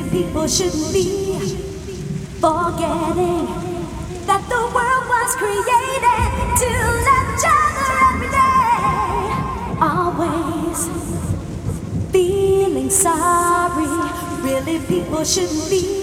Really, people shouldn't be forgetting that the world was created to love each other every day. Always feeling sorry. Really, people shouldn't be